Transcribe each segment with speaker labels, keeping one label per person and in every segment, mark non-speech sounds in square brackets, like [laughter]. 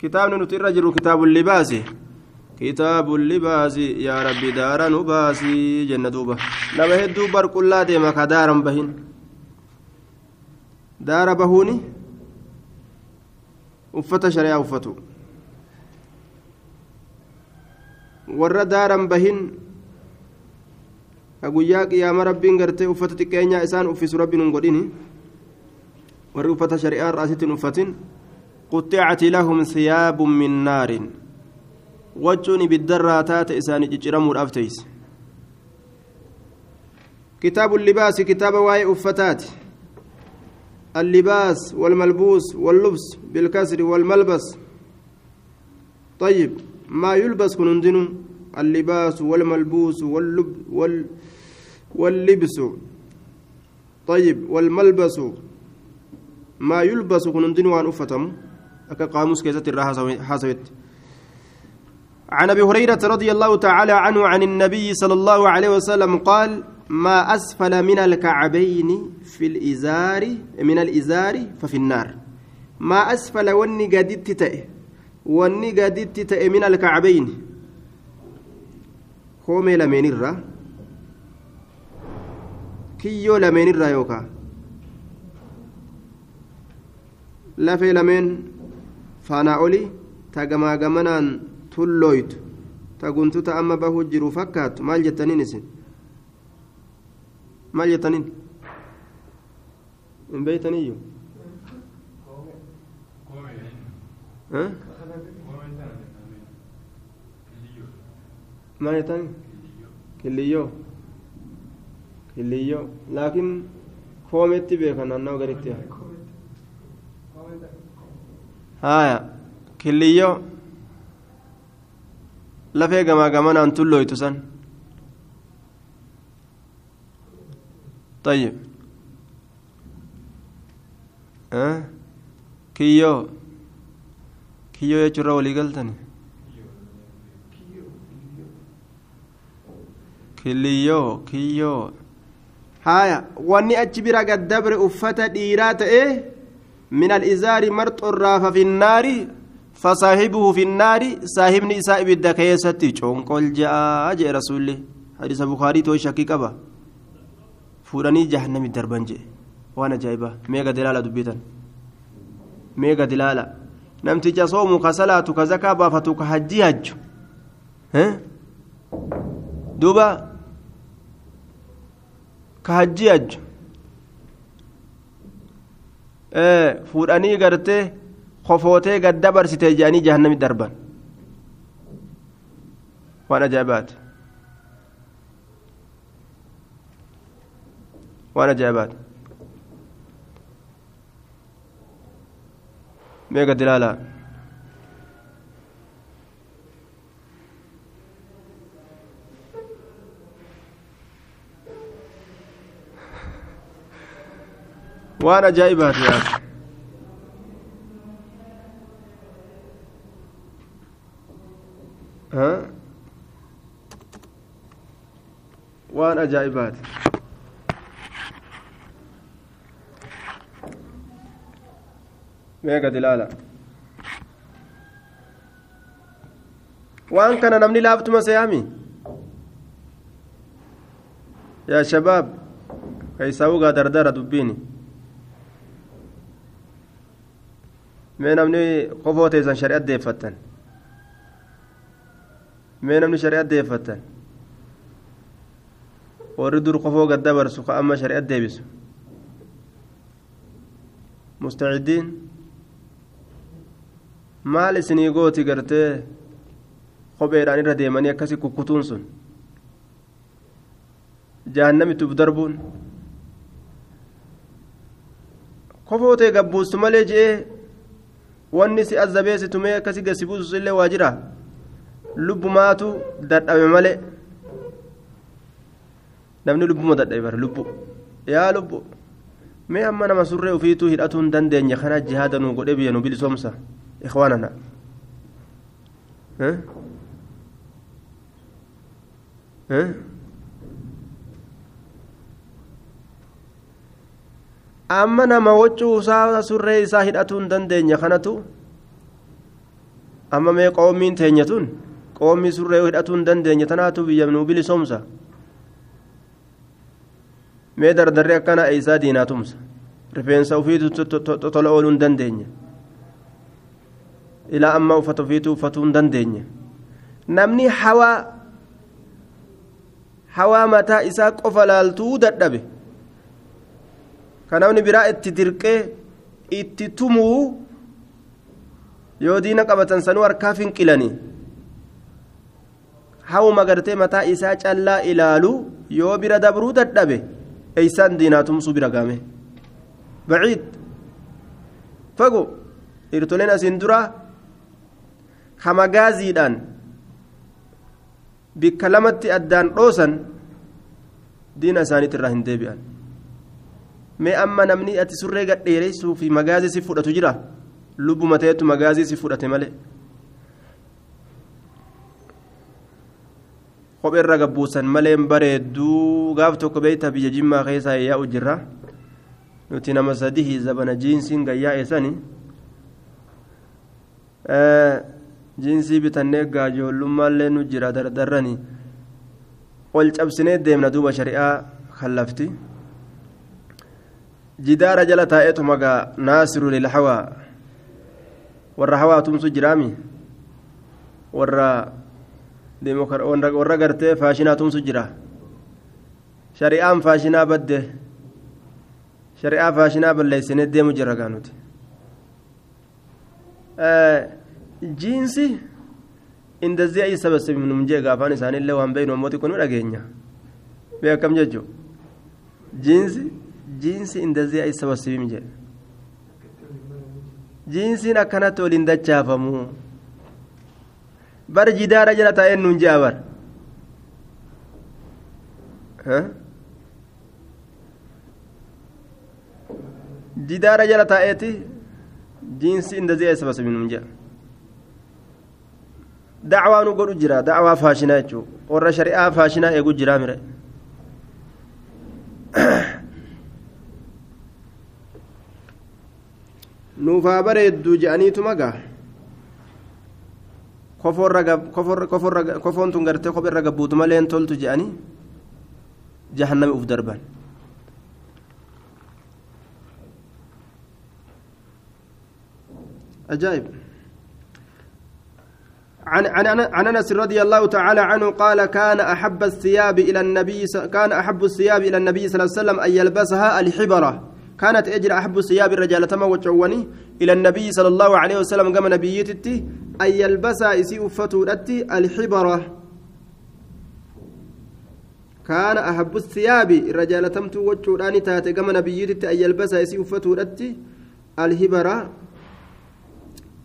Speaker 1: kitaabni nuti irra jirru kitaabu libaasi kitaabu libaasi yaa rabbi daara nu baasii jenna duuba nama hedduu barqullaa deema ka daaran bahin daara bahuuni uffata shari'aa uffatu warra daaran bahin guyyaa qiyaama rabbiin gartee uffata xiqqeenyaa isaan uffisu rabbiin hin godhini warri uffata shari'aa raasitti hin uffatin قطعت لهم ثياب من نار. وجون بالدراتات إسان جرموا الأفتيس كتاب اللباس كتاب واي أفتات. اللباس والملبوس واللبس بالكسر والملبس. طيب ما يلبس كنندن اللباس والملبوس واللب وال واللبس. طيب والملبس. ما يلبس كنندن وان أفتم أكا قاموس كيست حاسبت عن أبي هريرة رضي الله تعالى عنه عن النبي صلى الله عليه وسلم قال ما أسفل من الكعبين في الازار من الإزار ففي النار. ما أسفل وني قدت تأه وني قدت تأه من الكعبين. الرا؟ كيو لمن الرا يوكا؟ لفي لمن faanaa oli ta gamaa gamanaan tullooytu ta guntuta amma bahuu jiru fakkaatu maal jettaniin isin maal jettaniin hin beeytaniyyuu maal jettani killiyyoo killiyyoo laakiin koometti beekan naannawa garitti haya killiyyoo lafee gamaa gamanaan tullooytu san طيب أه؟ كيو كيو يجرى ولي قلتني كليو كيو هايا واني أجبر قد دبر أفتا ديرات إيه من الإزار مرط الراف في النار فصاحبه في النار صاحبني إساء بدا كيستي. قل جاء جاء رسول الله. حديث بخاري تو شكي قبا فوراني جهنم الدربان جاء. وأنا جايبة. ميغا دلالة دبيتا ميغا دلالة. نمتي صوم كصلاة كزكاة بافتو كحجي حج. ها؟ دوبا. كحجي حج. Fuudhanii gartee kofootee gad dabarsite jedhanii jahannami darban waan ajaa'ibaati waan ajaa'ibaati mee gad ajaa'ibaati yaa waan ajaa'ibaati mee gad ilaala waan kana namni laaftuma seeyami yaa shabaab keeysaa ugaa dardara dubbiini mee namni qofoo teessan shari'at deeffattan mee namni shari'at deeffattan warri dur qofoo gad dabarsu ka amma shari'at deebisu mustacidiin maal isinii gooti gartee kopheedhaan irra deemanii akkasi kukkutuun sun jahannamitti uf darbuun kofoo ta'e gabbuustu malee je'ee wanni si azzabeessitu mee akkasi gasi buusus illee waa jira lubbumaatu dadhabe malee namni lubbuma dadhabe bara lubbu yaa lubbu mee amma nama surree ufiituu hidhatuu hin kana jihaada nu godhe biyya nu bilisoomsa ikhwaanana amma nama waccuu isaa surree isaa hidhatuu hin dandeenye kanatu? Amma mee qoommiin teenya tun? Qoommii surree hidhatuu hin dandeenye tanaatu biyya nuu bilisoomsa? Mee dardarree akkana eeysaa diinaa tumsa rifeensa ufiitu tola ooluu hin dandeenye ilaa amma uffata ufiitu uffatuu hin dandeenye namni hawaa hawaa mataa isaa qofa laaltuu dadhabe ka namni biraa itti dirqee itti tumuu yoo diina qabatan sanuu harkaa finqilanii hawuma gartee mataa isaa callaa ilaalu yoo bira dabruu dadhabe eeysaan diinaa tumsuu bira gaame baciid fago irtoleen asiin dura hamagaaziidhaan bikka lamatti addaan dhoosan diina isaaniit irraa hin deebi'an mee amma namni ati surree gadheereysuu fi magaazii si fudhatu jira lubbuma ta'etu magaazii si fudhate malee kopheerra gabbuusan maleen bareedduu gaaf tokko beeyta biyya jimmaa keessaa yaa'u jirra nuti nama sadii zabana jiinsiin gayyaa'e sani jiinsii bitannee gaajoollumaallee nu jira dardarrani ol cabsinee deemna duuba shari'aa kallafti jidaara jala taa'eetu magaa naasiru lilhawaa warra hawaa tumsu jiraami warra warra gartee faashinaa tumsu jira shari'aan faashinaa badde shari'aa faashinaa balleessinee deemu jira gaa nuti jiinsi indazii ayi sabasabim num jee gaafaan isaanillee waan beeynu ammoo xiqqoo nu dhageenya bee akkam jechuu jiinsi jiinsi indazii ayi sabasabim jee jiinsiin akkanatti waliin dachaafamu bar jidaara jala taa'een nuun jea bar jidaara jala taa'eeti jiinsi indazii ayi sabasabim nuun jea dacwaa nu godhu jira dacwaa faashinaa jechuu warra shari'aa faashinaa eegu jiraa mire nuufaa bareedduu je'aniituma gaa kofoon tun gartee kopheerra gabbuutu maleen toltu je'anii jahannami uf darban ajaa'ib عن عن انس رضي الله تعالى عنه قال كان احب الثياب إلى النبي كان احب الثياب إلى النبي صلى الله عليه وسلم ان يلبسها الحبره كانت أجر أحب الثياب الرجال تما وجواني إلى النبي صلى الله عليه وسلم كما نبيتي أن يلبسها إسي فتودتي الحبرة. كان أحب الثياب الرجال تمت وجوداني تاتي كما نبيتي أن يلبسها إسي فتودتي الهبره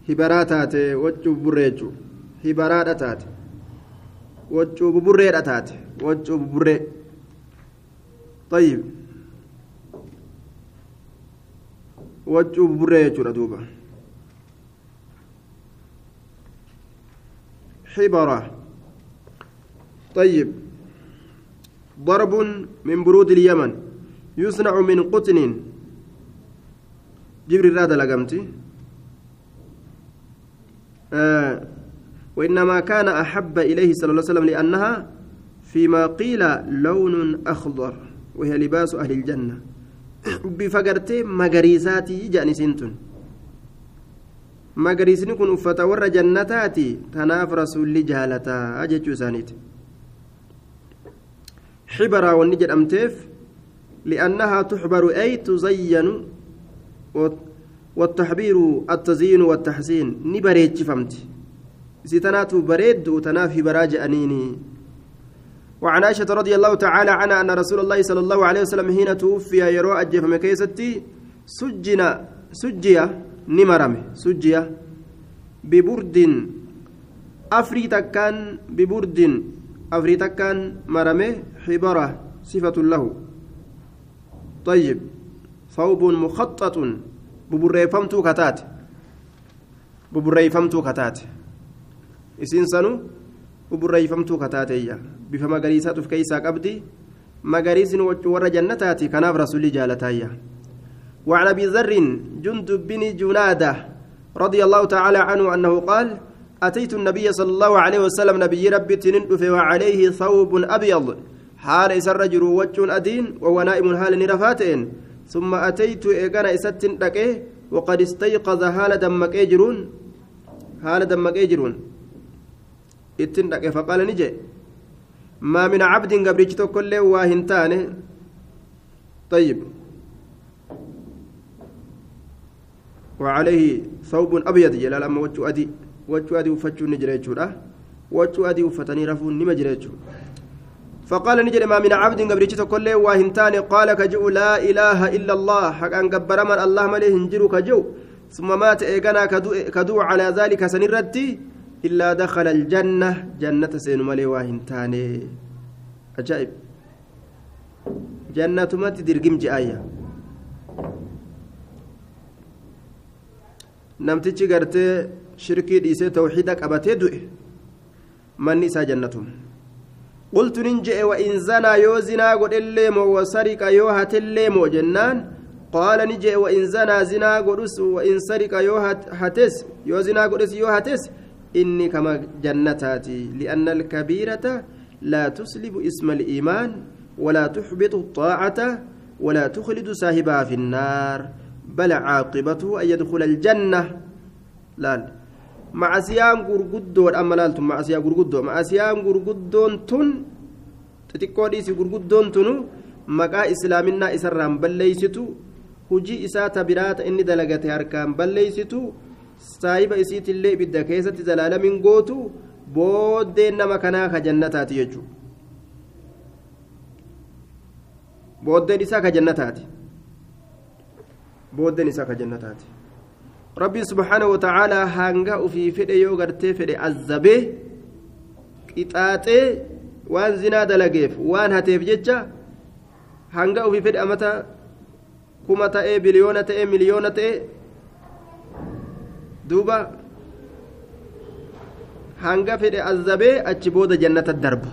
Speaker 1: هبراتات وجو بريجو buburree طيب. Waccuu buburree jechuudha حبرة طيب ضرب من برود اليمن يصنع من قطن جبريل هذا لقمتي آه وإنما كان أحب إليه صلى الله عليه وسلم لأنها فيما قيل لون أخضر وهي لباس أهل الجنة بفقرتي مغريساتي جاني سنتون magariisni kun uffata warra jannataati tanaaf rasuulli jaalataa jechuu isaaniiti xibaraa wanni jedhamteef li'annahaa tuxbaru ay tuzayyanu والتحبير التزيين والتحسين نبريتش فهمتي ستنات بريد وتنافي براج أنيني وعن عائشة رضي الله تعالى عنها أن رسول الله صلى الله عليه وسلم حين توفي يرو أجف مكيستي سجنا سجيا نمرم سجيا ببرد أفريتا كان ببرد أفريتا كان مرمه حبرة صفة له. طيب ثوب مخطط ببريفمتو كتات ببريفمتو كتات. isiin sanu buburreeyfamtuu kataateeyya. Bifa magariisaatuuf keeysaa qabdi. Magariisni warra jannataati kanaaf rasuulli jaalataayya وعن ابي ذر جندب بن جناده رضي الله تعالى عنه انه قال أتيت النبي صلى الله عليه وسلم نبي ربي تنندف وعليه ثوب أبيض حال إسر رجل وجه أدين وهو نائم حال نرفاتين ثم أتيت إيقانا إسات لكيه وقد استيقظ حال دمك إجرون حال دمك إجرون إتن لكيه فقال نجي ما من عبد قبريت كل واهنتان طيب وعليه ثوب أبيض جلال أما وجه أدي وجه أدي وفتشو نجريتشو وجه أدي وفتني رفون نمجريتشو فقال نجد ما من عبد قبريتش كل واهنتان قال كجو لا إله إلا الله حق أن قبر من الله مليه هنجرو كجو ثم مات إيقنا كدو, كدو على ذلك سنردي إلا دخل الجنة جنة سين مليه واهنتان أجائب جنة qabatee du'e manni isaa jannatum qultu nin je'e wa in zanaa yoo zinaa godhellee moo wa sariqa yoo hatellee moo jennaan qaala ni je'e wa in zanaa zinaa godhus wa in sariqa yoo hates yoo zinaa godhes yoo hates inni kama jannataati li'anna alkabiirata laa tuslibu isma aliimaan ولا تحبط الطاعة ولا تخلد صاحبها في النار بل عاقبته أن يدخل الجنة laal macasiyaan gurguddoodha amma laaltu macasiyaa gurguddoo macasiyaan gurguddoon tun xixiqqoo dhiisi gurguddoon tunu maqaa islaaminaa isarraan balleeysitu hujii isaa ta biraata inni dalagate harkaan balleeysitu saahiba isiitillee ibidda keessatti zalaalamin gootu booddeen nama kanaa ka jannataati jechuudha. Booddeen isaa ka jannataati. Booddeen isaa ka jannataati. Rabbiin subhaanahu watacaalaa hanga ufii fedhe yoo gartee fedhe azzabee qixaaxee waan zinaa dalageef waan hateef jecha hanga ufii fedhe amata kuma ta'ee biliyoona ta'ee miliyoona ta'e duuba hanga fedhe azzabee achi booda jannata darba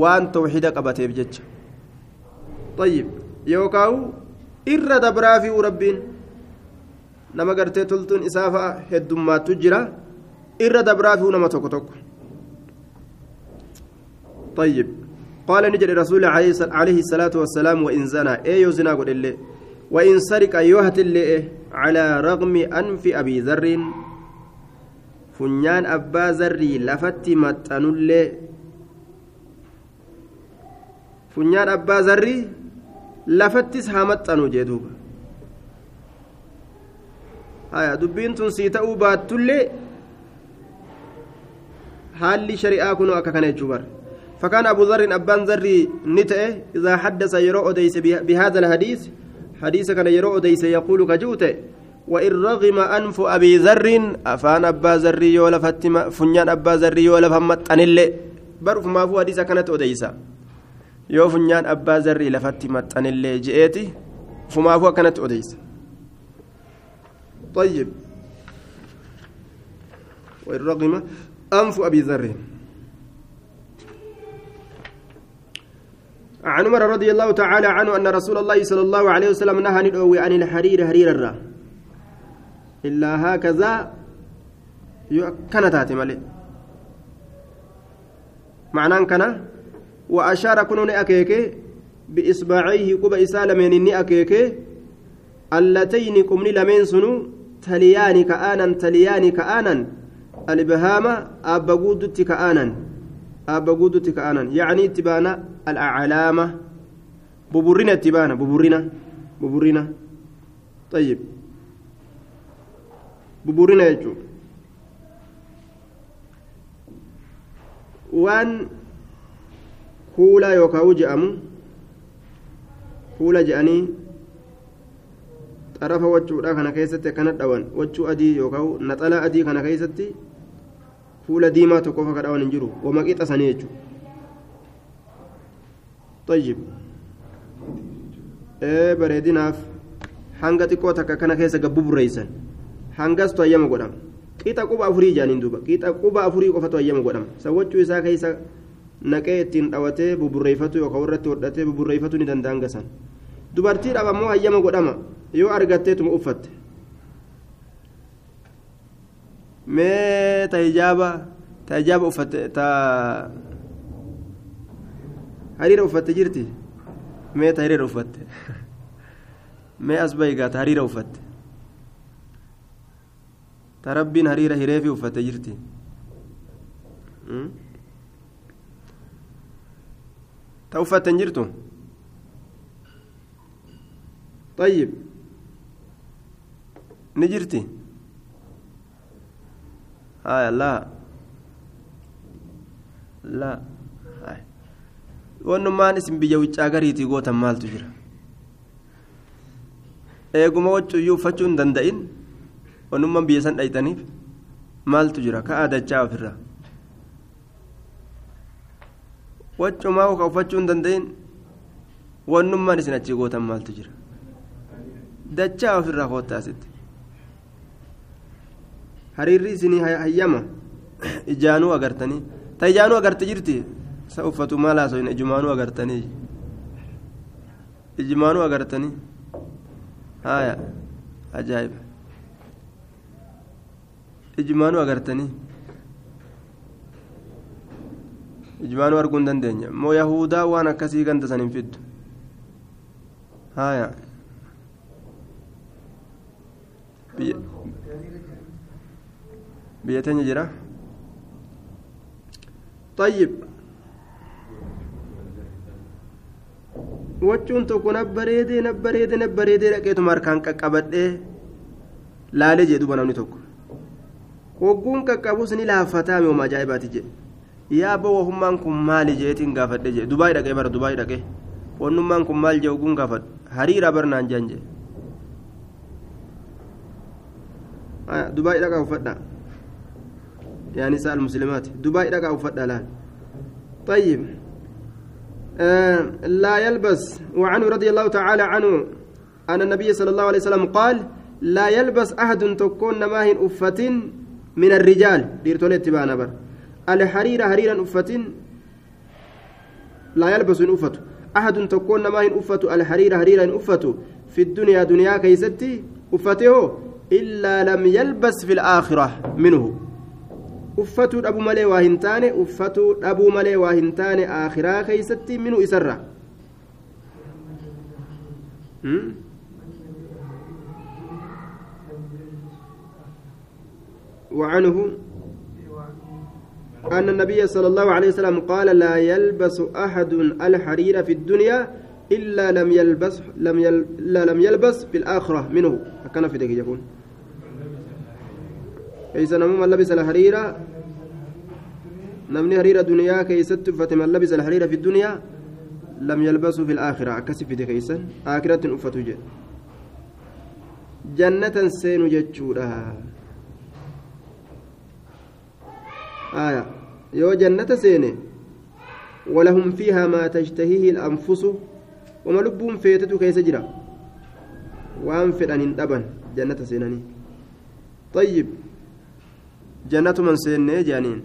Speaker 1: waan tawxiida qabateef jecha طيب يوكاو إر دبرافي ربين nama gartee toltuun isaa fa'a heddummaattu jira irra dabraafiu nama tokko tokko طيب قال نجد رسول عليه الصلاة والسلام وإن زنا إيه يزنا اللي وإن سرق يوهت اللي على رغم أنف أبي ذر. فنيان أبا ذري لفت متنو اللي. فنيان أبا هامتنو جدوبا haya dubbiin tun sii ta'uu baattullee haalli shari'aa kun akka kana jechuu bar فكان أبو ذر أبان ذري نتأه إذا حدث يرى أديس بهذا الحديث. حديث كان يرى أديس يقول كجوته وإن رغم أنف أبي ذر أفان أبا ذري يولا فتما فنيان أبا ذري يولا فمت أن اللي برف ما فو حديث كانت أديسا أبا ذري لفتمت أن اللي جئتي فما فو كانت أديسا طيب. وإن رغم أنف أبي ذر. عن عمر رضي الله تعالى عنه أن رسول الله صلى الله عليه وسلم نهى ندعوي عن الحرير حرير الرا. إلا هكذا كانت هاتمالي معناه كان وأشار كنون أكيك بإصبعيه كوب إسالمين إني أكيك اللتين قمني لمن سنو تليان كآنا تليان كآنا. الإبهام أبا قودت كآنا. أبا قودت كآنا يعني اتبانا الأعلامة ببرنا اتبانا ببرنا ببرنا طيب ببرنا يجو waan kuulaa yookaan je'amu kuula je'anii xarafa wachuudha kana keessatti akkana dhawan wachuu adii yookaan naxala adii kana keessatti fuula diimaa tokko qofa dhawan hin jiru wama qixa sanii jechuudha. طيب ee bareedinaaf hanga xiqqoo takka kana keessa gabbu burreeysan hangastu hayyama godhama qixa quba afurii jaaniin duuba qixa quba afurii qofatu hayyama godhama sawwachuu isaa keessa naqee ittiin dhawatee buburreeffatu yookaan irratti hodhatee buburreeffatu ni danda'an gasan dubartiidhaaf ammoo hayyama godhama yoo argatteetuma uffatte Mee ta hijaaba ta hijaaba uffatte ta hariira uffatte jirti mee ta hiriira uffatte mee as bayigaa ta hariira uffatte ta rabbiin hariira hireefi uffatte jirti ta uffatte hin jirtu طيب نجرتي آه لا لا wannumaan isin biyya wiccaa gariitii gootan maaltu jira eeguma waccuyyuu uffachuu hin danda'in wannummaan biyya san dhayxaniif maaltu jira ka'aa dachaa ofirra waccumaa ka uffachuu hin danda'in wannummaan isin achii gootan maaltu jira dachaa ofirraa koottaasitti hariirri isinii hayyama ijaanuu agartanii ta ijaanuu agarte jirti sa uffatu maal haasoyin ijumaanuu agartanii ijumaanuu agartanii haya ajaa'iba ijumaanuu agartanii ijumaanuu arguu hin dandeenya moo yahudaa waan akkasii ganda san hin fiddu haya biyya teenya jira طيب wachuun tokko nabbareedee nabbareedee nabbareedee dhaqeetuma harkaan qaqqabadhee laalee jedhu namni tokko hogguun qaqqabus ni laaffataa mi'ooma ajaa'ibaati jedhe yaa boo wahummaan kun maali jeetiin gaafadhe jedhe dubaay dhaqee bara dubaay dhaqee wannummaan kun maal jee hogguun gaafadhe hariiraa barnaan jaan jedhe dubaay dhaqaa uffadha yaa nisaa almuslimaati dubaay dhaqaa uffadha laal طيب. آه لا يلبس. وعنه رضي الله تعالى عنه أن النبي صلى الله عليه وسلم قال لا يلبس أحد تكون ماهن أفة من الرجال. ديرتوليت بانا بر الحرير حريرا أفة لا يلبس أفة. أحد تكون ماهن أفة الحرير حريرا أفة. في الدنيا دنيا كيستي أفته إلا لم يلبس في الآخرة منه. Uffatuu dhabuu malee waa hin taane uffatuu dhabuu malee waa hin taane aakhiraa keeysatti minuu isarra. وعنه أن النبي صلى الله عليه وسلم قال لا يلبس أحد الحرير في الدنيا إلا لم يلبس لم يل لا لم يلبس في الآخرة منه كان في يكون كيس نمو من لبس الحرير نمني حرير دنيا كيست فتم من لبس الحرير في الدنيا. لم يلبسه في الآخرة. أكسف في كيسا. آخرة أفتو جد. جنة سين جتشورا. آية. يو جنة سين ولهم فيها ما تشتهيه الأنفس. وما لبهم فيتتو كيس جرا. وأنفر أن أبن جنة سيناني. طيب. Jannatu man seennee jaaniin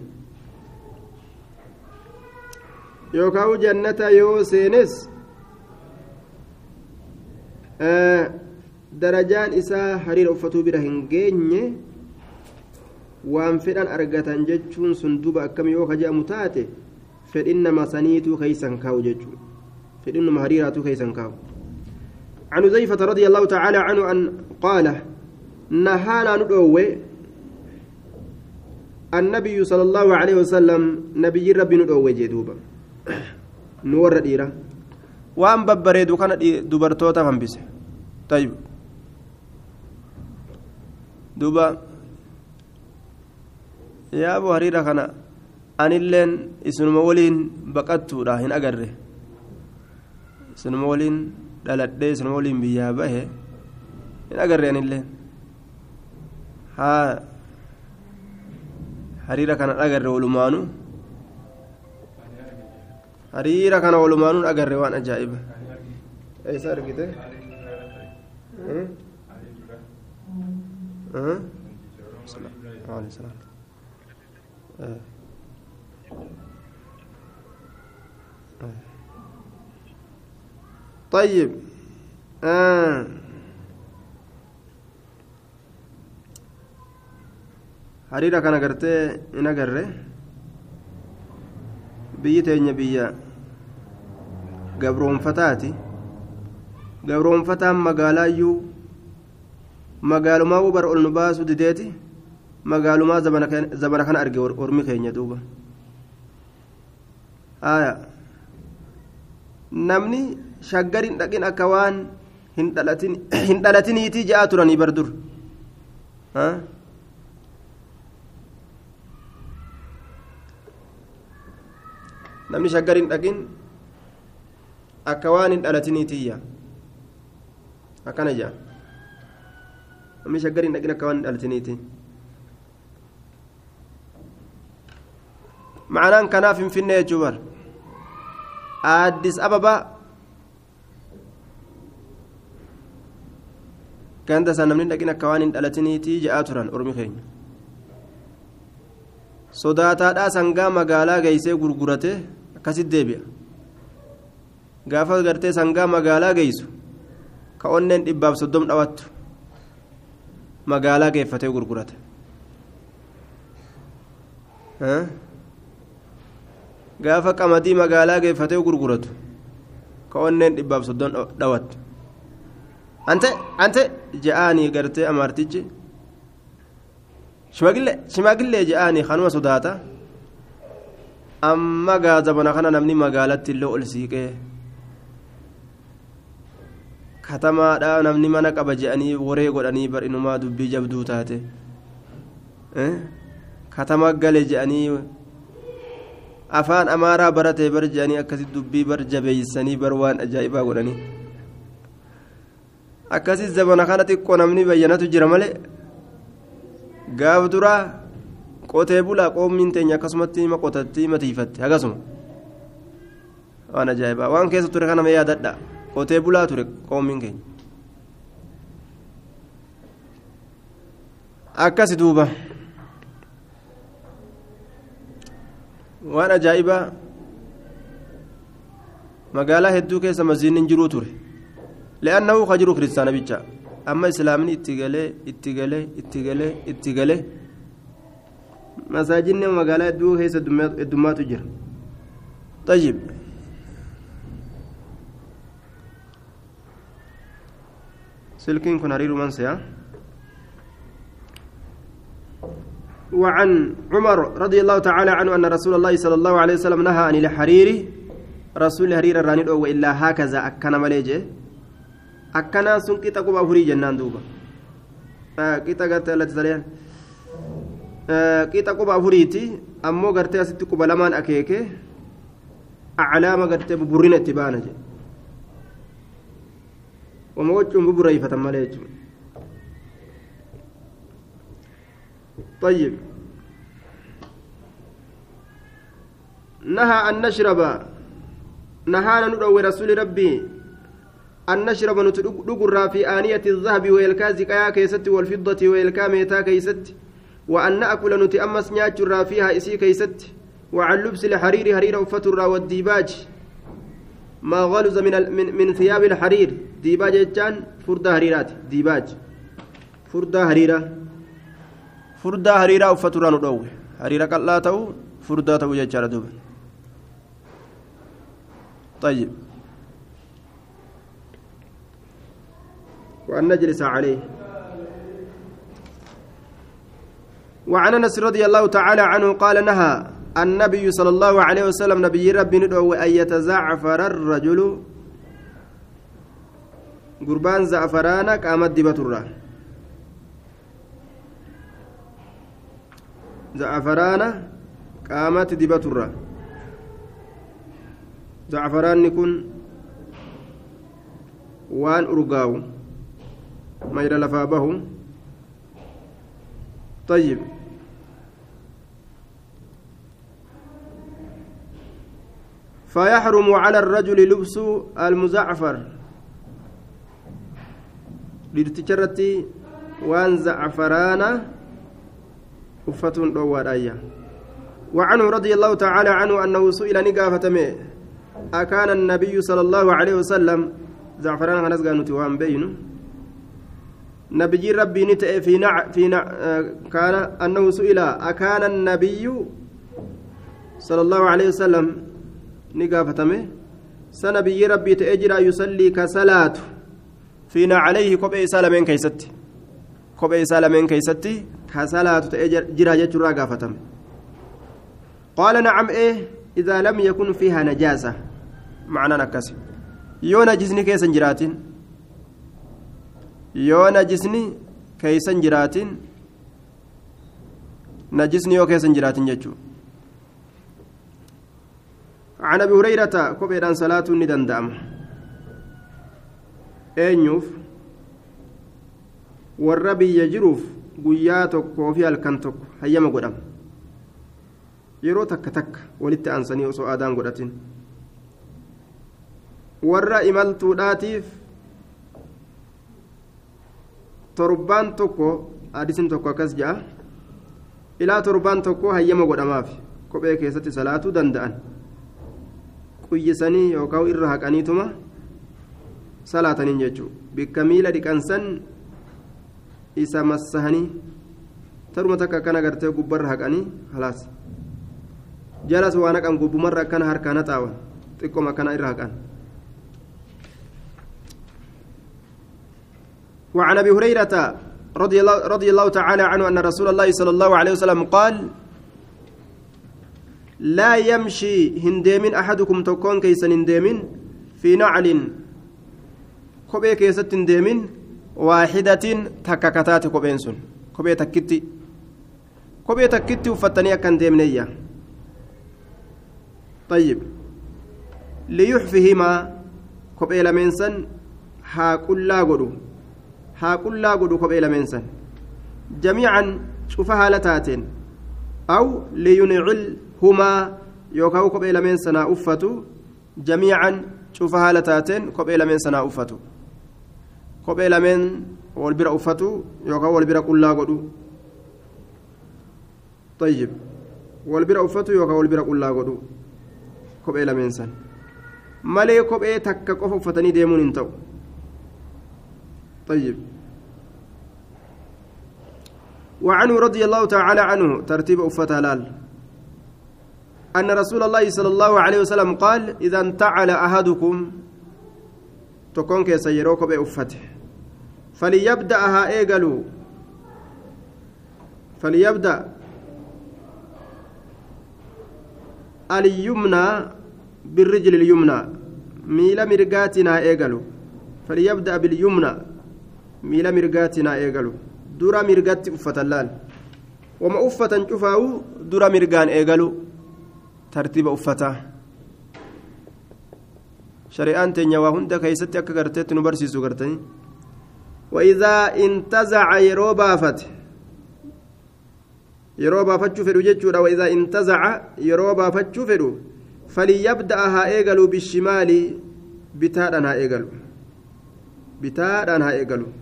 Speaker 1: yookaan jannata yoo seenes darajaan isaa hariira uffatuu bira hin geenye waan fedhan argatan jechuun sun duba akkam yoo ka je'amu taate fedhinnama saniituu keeysan kaa'u jechuudha fedhinnuma hariiraatuu keeysan kaa'u عن زيفة رضي الله تعالى عنه أن قال نهانا ندعوه النبي صلى الله عليه وسلم نبي ربي ندعو جدوبا نور ديرا وان ببريدو كان دبرتوتا فنبسه طيب دوبا يا ابو هريره كان anilleen isinuma waliin baqattuudha hin agarre isinuma waliin dhaladhee isinuma waliin biyyaa bahe hin agarre anilleen haa hariira kana dhagarre walumaanu hariira kana walumaanu dhagarre waan ajaa'iba eessa argite طيب آه. Hariira kana gartee in agarre biyyi teenya biyya gabroonfataati. Gabroonfataan magaalaayyuu magaalumaa bara ol nu baasu dideeti magaalumaa zabana kana arge ormi keenya duuba. Aya. Namni shaggar hin dhaqin akka waan hin dhalatiniitii [clears throat] je'aa turanii bar dur namni shaggar hin dhaqin akka waan hin dhalatiniitiyya akkana jaa namni shaggar hin dhaqin akka waan hin dhalatiniiti معناه كناف في النيجور أديس أبابا كانت سنمني لكن كوان دلتني تيجي آتران أرمي خين sodaataadhaa sangaa magaalaa geeysee gurgurate akkasit deebi'a. Gaafa gartee sangaa magaalaa geeysu ka onneen dhibbaaf soddom dhawattu magaalaa geeffatee gurgurate gaafa qamadii magaalaa geeffatee gurguratu ka onneen dhibbaaf soddon dhawattu ante ante je'aanii gartee amaartichi shimagillee je'aanii kanuma sodaata amma gaazabana kana namni magaalatti illee ol siiqee katamaadha namni mana qaba je'anii waree godhanii barinumaa dubbii jabduu taate. Katama gale je'anii afaan amaaraa baratee bar je'anii akkasitti dubbii bar jabeeysanii bar waan ajaa'ibaa godhanii. Akkasit zabana kana xiqqoo namni bayyanatu jira malee? Gaaf duraa qotee bulaa qoommiin teenya akkasumatti hima qotatti matiifatte hagasuma waan ajaa'ibaa waan keessa ture kana mee yaadadha qotee bulaa ture qoommiin keenya akkasi duuba waan ajaa'ibaa magaalaa hedduu keessa masjiidni jiruu ture li'annahu ka jiru kiristaana bicha amma islaamni itti galee itti galee itti galee itti galee masaajinni magaalaa hedduu keessa heddummaatu jira. طيب سلكين كن هرير وعن عمر رضي الله تعالى عنه أن رسول الله صلى الله عليه وسلم نهى عن الحرير. رسول الحرير الراني إلا هكذا أكنا qixa quba afurii jennaan duuba qixa gartee allatti sareen qixa quba afuriiti ammoo gartee asitti quba lamaan akeeke aclaama gartee buburrina itti baana jedhe wama wachuun buburreeyfatan malee jechuudha طيب نهى أن نشرب نهانا ندعو رسول ربي أن نشرب نتدقر في آنية الذهب ويلكا زكايا كيست والفضة ويلكا ميتا كيست وأن نأكل نتأمس نياتشر فيها إسي كيست وعن لبس الحرير حرير أفتر والديباج ما غلظ من, من, من ثياب الحرير. ديباج جان فرد هريرات ديباج. فرد هريرة فرد هريرة أفتر ندوه هريرة قلا تو فرد تو ججار دوب طيب. وأن نجلس عليه. وعن انس رضي الله تعالى عنه قال نهى النبي صلى الله عليه وسلم نبي ربي ندعو أن يتزعفر الرجل. قربان زعفرانا قامت الرا زعفرانا قامت الرا زعفران كن وان أرقاو. mayra lafaa bahu طيب. فيحرم على الرجل لبس المزعفر. لتجرتي وان زعفرانا أفتون دوار وعنه رضي الله تعالى عنه أنه سئل نقافة أكان النبي صلى الله عليه وسلم زعفران غنزقا نتوان بينه. نبي ربي نتأ في نع في نع كان أنه سئل أكان النبي صلى الله عليه وسلم ni gaafatame. Sana biyyee rabbii ta'ee jira yusallii ka salaatu. Fiina calayhi kophee isaa lameen keeysatti. Kophee isaa lameen keeysatti ka salaatu ta'ee jira jechuurraa gaafatame. Qaala nacam ee idaa lam yakun fiihaa najaasa. Macnaan akkas yoo najisni keessan jiraatin yoo najisni keeysan jiraatin najisni yoo keessan jiraatin jechuudha. عن ابي هريره كوبيدان صلاه ندندام biyya jiruuf guyyaa tokkoo fi halkan tokko hayyama godhama yeroo takka takka walitti aansanii osoo aadaan godhatin warra imaltuudhaatiif torbaan tokko hadisin tokko akkas ja'a ilaa torbaan tokko hayyama godhamaaf kophee keessatti salaatuu danda'an quyyisanii yookaan irra haqaniituma salaataniin jechuudha bikka miila dhiqansan isa massahanii taruma takka akkana gartee gubbarra haqanii halaas jalas waan haqan gubbumarra akkana harkaan haxaawan xiqqooma akkana irra haqan. وعن ابي هريره رضي الله, رضي الله تعالى عنه ان رسول الله صلى الله عليه وسلم قال laa yamshii hin deemin axadukum tokkoon keeysan hin deemin fii naclin kophee keessatti hin deemin waaxidatiin takka kataate kopheen sun kophee takkitti kophee takkitti uffattanii akka hin deemneeyya ayyib liyuxfihimaa kophee lameensan haa qullaa godhu haa qullaa godhu kophee lameensan jamiican cufa haala taateen aw liyunicil lameen sanaa uffatu jamiican cufa haala taateen kophee lameen sanaa uffatu kophee lameen wal bira uffatu yookaan wal bira qullaa godhu طيب uffatu yookaan wal bira qullaa godhu kophee lameen san malee kophee takka qofa uffatanii deemuun hin طيب وعنه رضي الله تعالى عنه ترتيب هلال أن رسول الله صلى الله عليه وسلم قال إذا انتعل أحدكم تكون كيسيروك بأفته فليبدأها إيقلوا فليبدأ اليمنى بالرجل اليمنى. ميل مرقاتنا إيقلوا فليبدأ باليمنى. miila mirgaatinaa eegalu dura mirgatti uffatan laal wama uffatan cufaa'u dura mirgaan eegalu tartiiba uffataa shari'aan teenya waa hunda keeysatti akka garteetti nu barsiisu gartanii. Waidaa intazaca yeroo baafate. Yeroo baafachuu fedhu jechuudha. Waidaa intazaca yeroo baafachuu fedhu faliyabda'a haa eegalu bishimaali bitaadhaan haa eegalu. Bitaadhaan haa eegalu.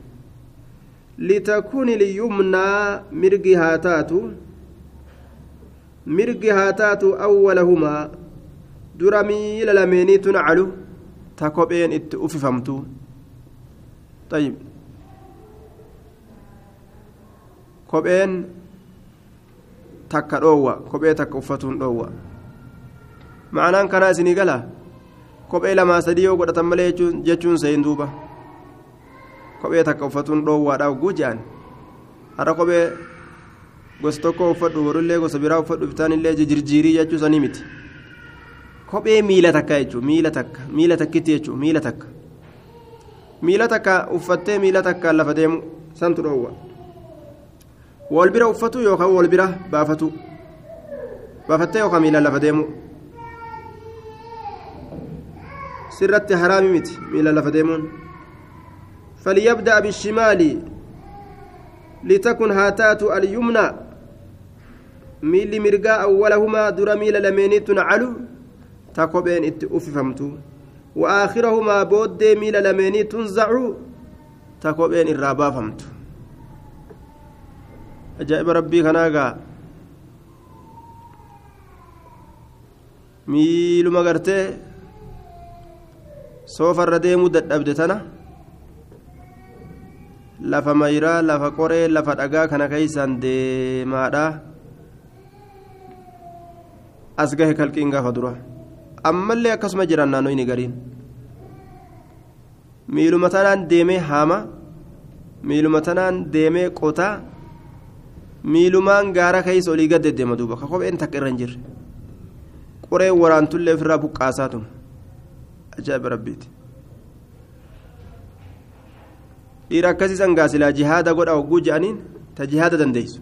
Speaker 1: Litakuni liyumnaa mirgi haa taatu. اليمنى مرقي هاتات مرقي هاتات أولهما درمي للميني تنعلو تكوبين ات أففمتو طيب kopheen takka dhoowwa kophee takka uffatuun dhoowwa ma'anaan kanaa isinii gala kophee lamaa sadii yoo godhatan malee jechuun seen duuba kophee takka uffatuun dhoowwaadhaaf guujaan har'a kophee gosa tokko uffadhu warullee gosa biraa uffadhu bitaanillee jirjiirii jechuu sanii miti kophee miila takka jechuun miila takka miila takkitti jechuun miila takka miila takka uffattee miila takkaan lafa deemu santu dhoowwa wal bira uffatu yookaan wal bira baafatu baafattee yookaan miilaan lafa deemu sirratti haraami miti miilaan lafa deemuun. فليبدأ بالشمال لتكن هاتات اليمنى ميل مرقا أولهما در ميل لمينيت علو تكوبين اتؤففمت وآخرهما بود ميل لميني تنزع تكوبين الرابا فمت أجائب ربي كناغا miiluma gartee soofarra deemuu dadhabde tana lafa mayraa lafa qoree lafa dhagaa kana keeysaan deemaadha as gahe kalqiin gaafa dura. Ammallee akkasuma jiran naannoyni gariin. Miiluma tanaan deemee haama miiluma tanaan deemee qotaa miilumaan gaara keeysa olii gad deddeema duuba. Ka kopheen takka irra hin jirre. Qoreen waraantullee ofirraa buqqaasaatu ajaa'iba rabbiiti. Dhiira akkasiisan gaasilaa jihaada godha hogguu je'aniin ta jihaada dandeeysu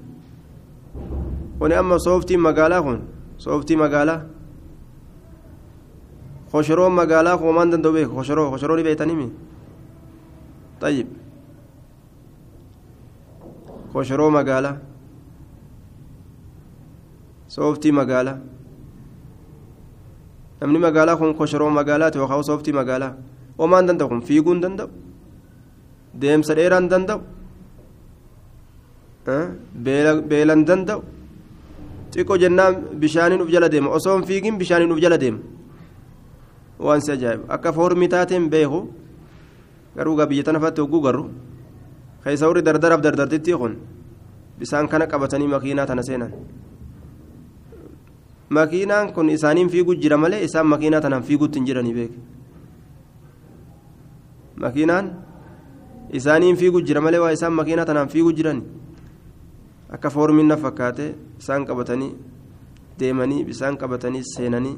Speaker 1: kuni amma sooftiin magaalaa kun sooftii magaalaa koshoroo magaalaa hoomaan danda'u beeku koshoroo koshoroo ni beeytanimi طيب koshoroo magaalaa sooftii magaalaa namni magaalaa kun koshoroo magaalaati yookaan sooftii magaalaa hoomaan danda'u kun fiiguu hin danda'u deemsa dheeraa hin danda'u beelan danda'u xiqqoo jennaan bishaaniin uf jala deema. Osoo hin fiigin bishaaniin uf jala deema. Waan si ajaa'iba. Akka foormii taateen beeku garuu gaa biyya tana fatti hogguu garuu keessa warri dardaraaf dardartitti kun bisaan kana qabatanii makiinaa tana seenan. Makiinaan kun isaaniin fiiguu jira malee isaan makiinaa tanaan fiiguutti hin jiranii beeku makiinaan isaaniin fiiguu jira malee waa isaan makiinaa tanaan fiiguu jiran akka foormiin na fakkaate isaan qabatanii deemanii bisaan qabatanii seenanii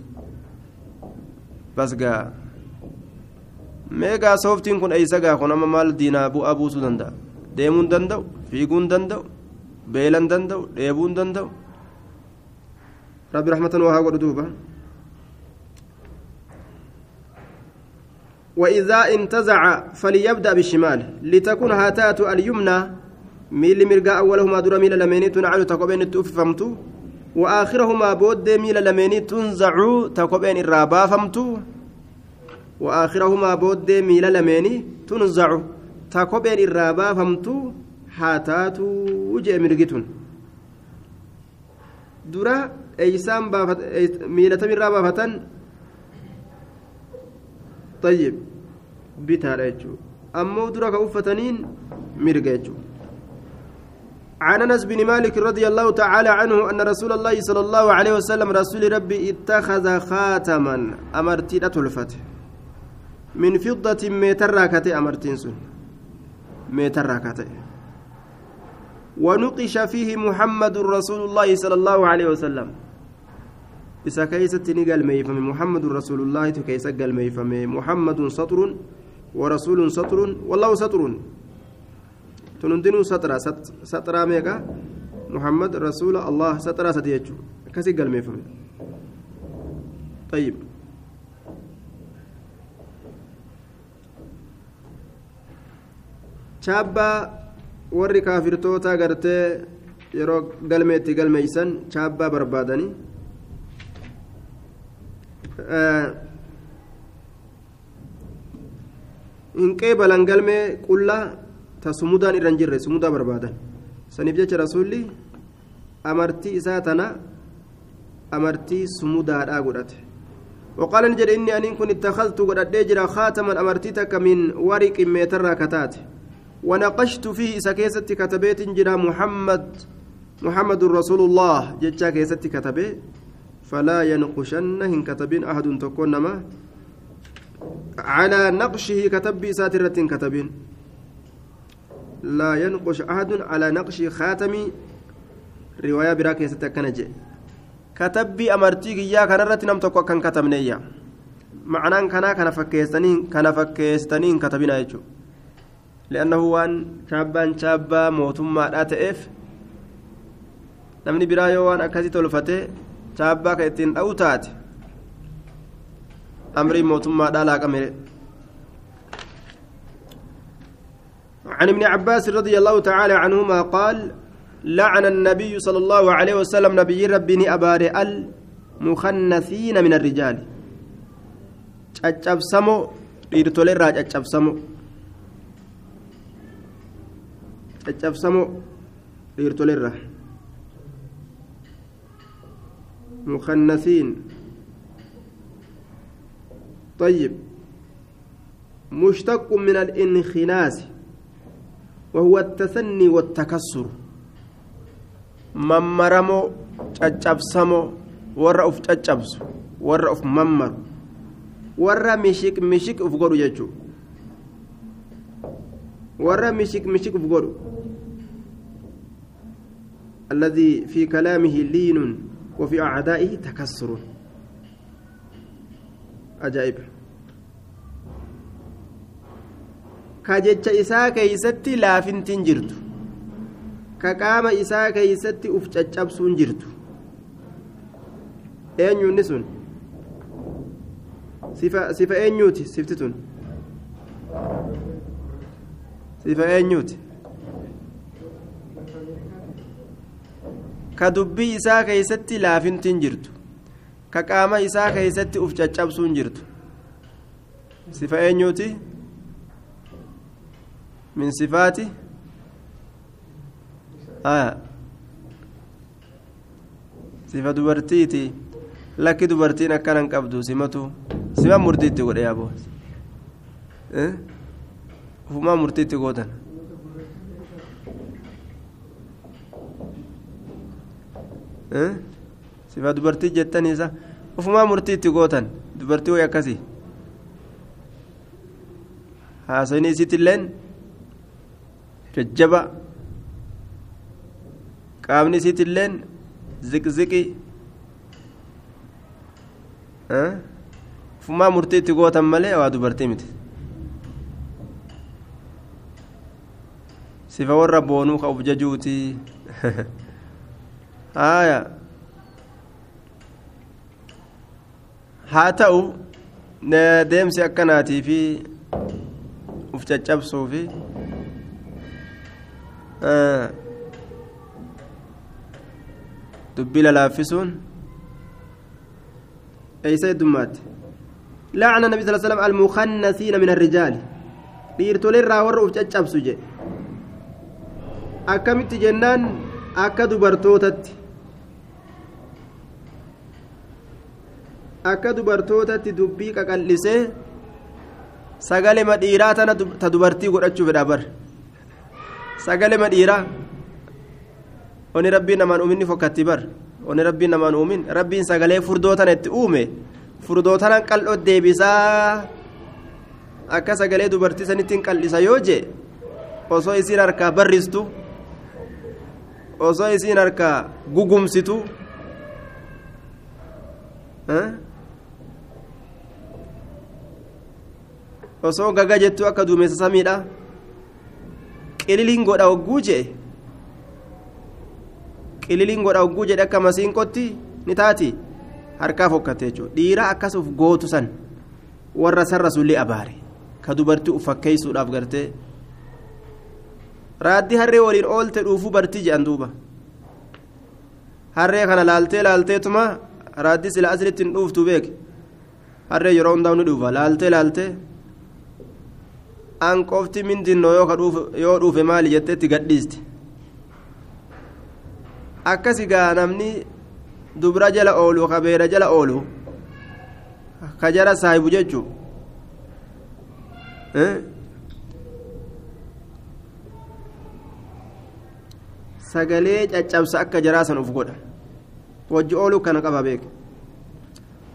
Speaker 1: bas gaa meegaa sooftiin kun eeysa gaa kun amma maal diinaa bu'aa buusuu danda'a deemuu hin danda'u fiiguu hin danda'u beela hin danda'u dheebuu hin danda'u rabbi raxmatan waa haa godhu duuba وإذا انتزع فليبدأ بالشمال لتكون هاتات اليمنى ميل مرقا أولهما در ميل لميني تنعل تقبين التوففمت وآخرهما بود ميل لميني تنزع تقبين الرابا فمت وآخرهما بود ميل لميني تنزع تقبين الرابا فمت هاتات وجه مرقتون درا eeysaan miilatami irraa baafatan طيب bitaadha jechuu. Ammoo dura ka uffataniin mirga jechuu. عن أنس بن مالك رضي الله تعالى عنه أن رسول الله صلى الله عليه وسلم رسول ربي اتخذ خاتما أمرتي تلفت. من فضة متر راكتة أمرتين سن. متر راكتة. ونقش فيه محمد رسول الله صلى الله عليه وسلم. isa keeysatti ni galmeeyfame muhammadun rasuulullaahitu keeysa galmeeyfame muhammadun saxrun warasuulun saxrun wallahu saxrun tun hundinuu saxra saxraa meeqa muhammad rasuula allah saxraa sadi jechuu akkasi galmeeyfame طيب chaabbaa warri kaafirtoota gartee yeroo galmeetti galmeeysan chaabbaa barbaadanii hin qeebalan galmee qullaa ta sumudaan irra hin jirre sumudaa barbaadan. Saniif jecha rasuulli amartii isaa tana amartii sumudaadhaa godhate. وقال نجد إني أن كنت اتخذت قد أدجر خاتما أمرتك من ورق ميتر كتات ونقشت فيه سكيست كتبيت جرى محمد محمد رسول الله جتشا كيست كتبيت فلا ينقشن هن كتبين أحد تكون على نقشه كتب ساترة كتبين لا ينقش أحد على نقش خاتم رواية براك يستكنج كتبي أمرتيك يا كنرة نم تكو كان كتبنيا معناه كنا كان فكيستنين كان فكيستنين كتبنا يجو لأنه وان شابان شابا موتما لا تئف namni biraa yoo waan akkasii tolfatee chaabbaa ka ittiin dha'u taate amrii mootummaadhaa laaqame عن ابن عباس رضي الله تعالى عنهما قال لعن النبي صلى الله عليه وسلم نبي ربي أبار المخنثين من الرجال. caccabsamo dhiirtoleerraa caccabsamo caccabsamo dhiirtoleerraa مخنثين طيب مشتق من الانخناس وهو التثني والتكسر ممرمو warra uf mammaru warra mishik mishik uf godhu jechuudha warra mishik mishik uf godhu الذي في كلامه لين وفي أعدائه تكسر أجائب kajecha isaa keeysatti laafintiin jirtu. Ka qaama isaa keeysatti uf caccabsuun jirtu. Eenyuunni sun? Sifa eenyuuti? Sifti tun sifa eenyuuti? Ka dubbii isaa keeysatti laafintiin jirtu. Ka qaama isaa keeysatti uf caccabsuun jirtu. Sifa eenyuuti min sifaati sifa dubartiiti lakki dubartiin akkanan qabdu simatu sima murtiitti godhe yaaboo ufumaa murtiitti gootan sifa dubartii jettaniisa ufumaa murtiitti gootan dubartii way akkasii haasawni isiitilleen jajjaba. Qaamni isiitilleen ziqziqi. Ufumaa murtiitti gootan malee waa dubartii miti. Sifa warra boonuu ka uf jajuuti. [laughs] Haya haa ta'u deemsi akkanaatii fi uf caccabsuu fi dubbii lalaaffisuun eeysa heddummaatti لعن النبي صلى الله عليه وسلم المخنثين من الرجال caccabsu jedhe akkamitti jennaan akka dubartootatti akka dubartootatti dubbii qaqal'isee sagalema dhiiraa tana ta dubartii godhachuu fedha bar sagalema dhiiraa? Oni rabbiin namaan uumin ni fokkatti bar. Oni rabbiin namaan uumin. Rabbiin sagalee furdoo tana itti uume. Furdoo tanan qal'oo deebisaa. Akka sagalee dubartii sanittiin qal'isa yoo jee osoo isiin harkaa barristu osoo isiin harkaa gugumsitu osoo gaga jettu akka duumessa samiidha qililiin godha hogguu jee? Qililiin godha hogguu jedhe akka masiinqotti ni taati? Harkaa fokkatte jechuudha. Dhiira akkasuuf gootu san warra sarra sullee abaare ka dubartii uf fakkeessuudhaaf gartee. Raaddii harree waliin oolte dhuufuu bartii jedhan duuba. Harree kana laaltee laalteetuma raaddii sila asirratti hin dhuuftu beek. Harree yeroo hundaa ni dhuufa. Laaltee laaltee an qofti mindinnoo yoo dhuufe maali jettee itti gadhiiste akkasi gaa namni dubra jala oolu ka beera jala oolu ka jara saahibu jechuu? Sagalee caccabsa akka jaraasan uf godha. Wajji ooluu kana qaba beek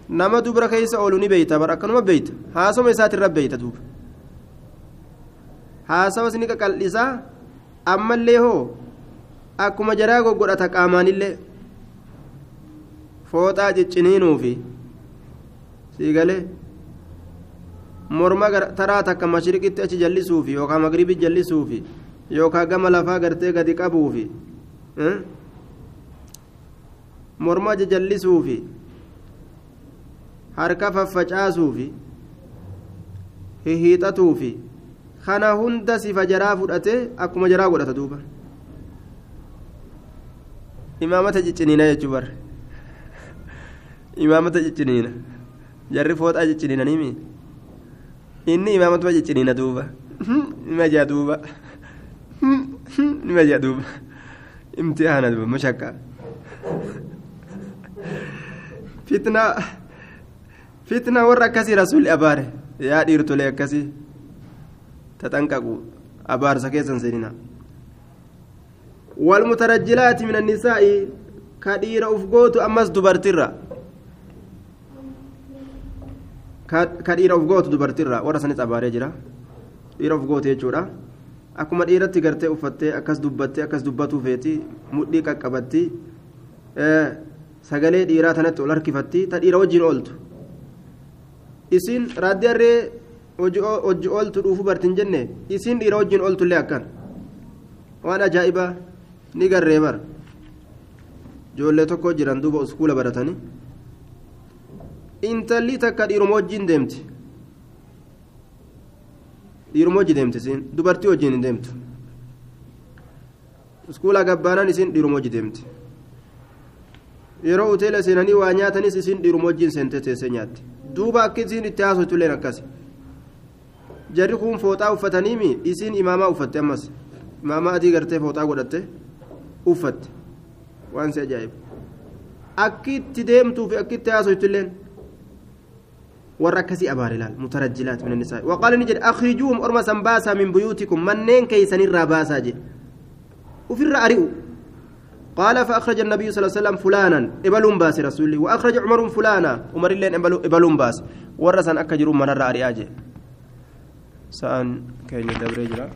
Speaker 1: nama dubra keessa oolu ni beeyta bar akkanuma beeyta. Haasoma isaatirra beeyta duuba haasawas ni qaqal'isaa ammallee hoo akkuma jaraa goggodhata qaamaanillee fooxaa cicciniinuufi siigalee morma taraa takka mashriqitti achi jallisuufi yookaan magribi jallisuufi yookaan gama lafaa gartee gadi qabuufi morma jallisuufi harka faffacaasuufi hihiixatuufi kana hunda sifa jaraa fudhatee akkuma jaraa godhata duuba. Imaamata cicciniina jechuu bar imaamata cicciniina. Jarri fooxaa cicciniinaniimi inni imaamatuma cicciniina duuba. Nima jaa duuba. Nima jaa duuba. Imtihaana duuba mashakka fitna fitna warra akkasii rasuulli abaare. Yaa dhiirtolee akkasii taxanqaqu abaarsa keessan seenina. Walmutarajjilaati min annisaa'i ka dhiira uf gootu ammas dubartirra. Ka dhiira uf gootu dubartirra warra sanis abaaree jira. Dhiira uf goote jechuudha. Akkuma dhiiratti gartee uffattee akkas dubbattee akkas dubbatuu feeti mudhii qaqqabatti sagalee dhiiraa tanatti ol harkifatti ta dhiira wajjin ooltu. Isin raaddiarree hojii ooltu dhuufu bartin jenne isin dhiira wajjin ooltullee akkan. Waan ajaa'ibaa ni garree bara. Ijoollee tokko jiran duuba uskuula baratanii intalli takka dhiiruma wajjin deemti. Dhiiruma wajji deemti isin dubartii wajjin hin deemtu. Uskuula gabbaanaan isin dhiiruma wajji deemti. Yeroo hoteela seenanii waa nyaatanis isin dhiiruma wajjin seentee teessee nyaatti. Duuba akka isin itti haasoftuleen akkas jarri kun fooxaa uffataniimi isin imaamaa uffatte ammas imaamaa adii gartee fooxaa godhatte uffatte waan si ajaa'ibu akki itti deemtuu fi akki itti haasoftuleen warra akkasii abaare laal mutarajjilaat min annisaa waqaala ni jedhe akhrijuuhum orma san baasaa min buyuutikum manneen keeysanirraa baasaa jedhe ufirra ari'u قال فأخرج النبي صلى الله عليه وسلم فلانا إبلون باس رسولي وأخرج عمر فلانا عمر اللين إبلون باس ورسن أكجرون من الرأي سأن كين دبريجرا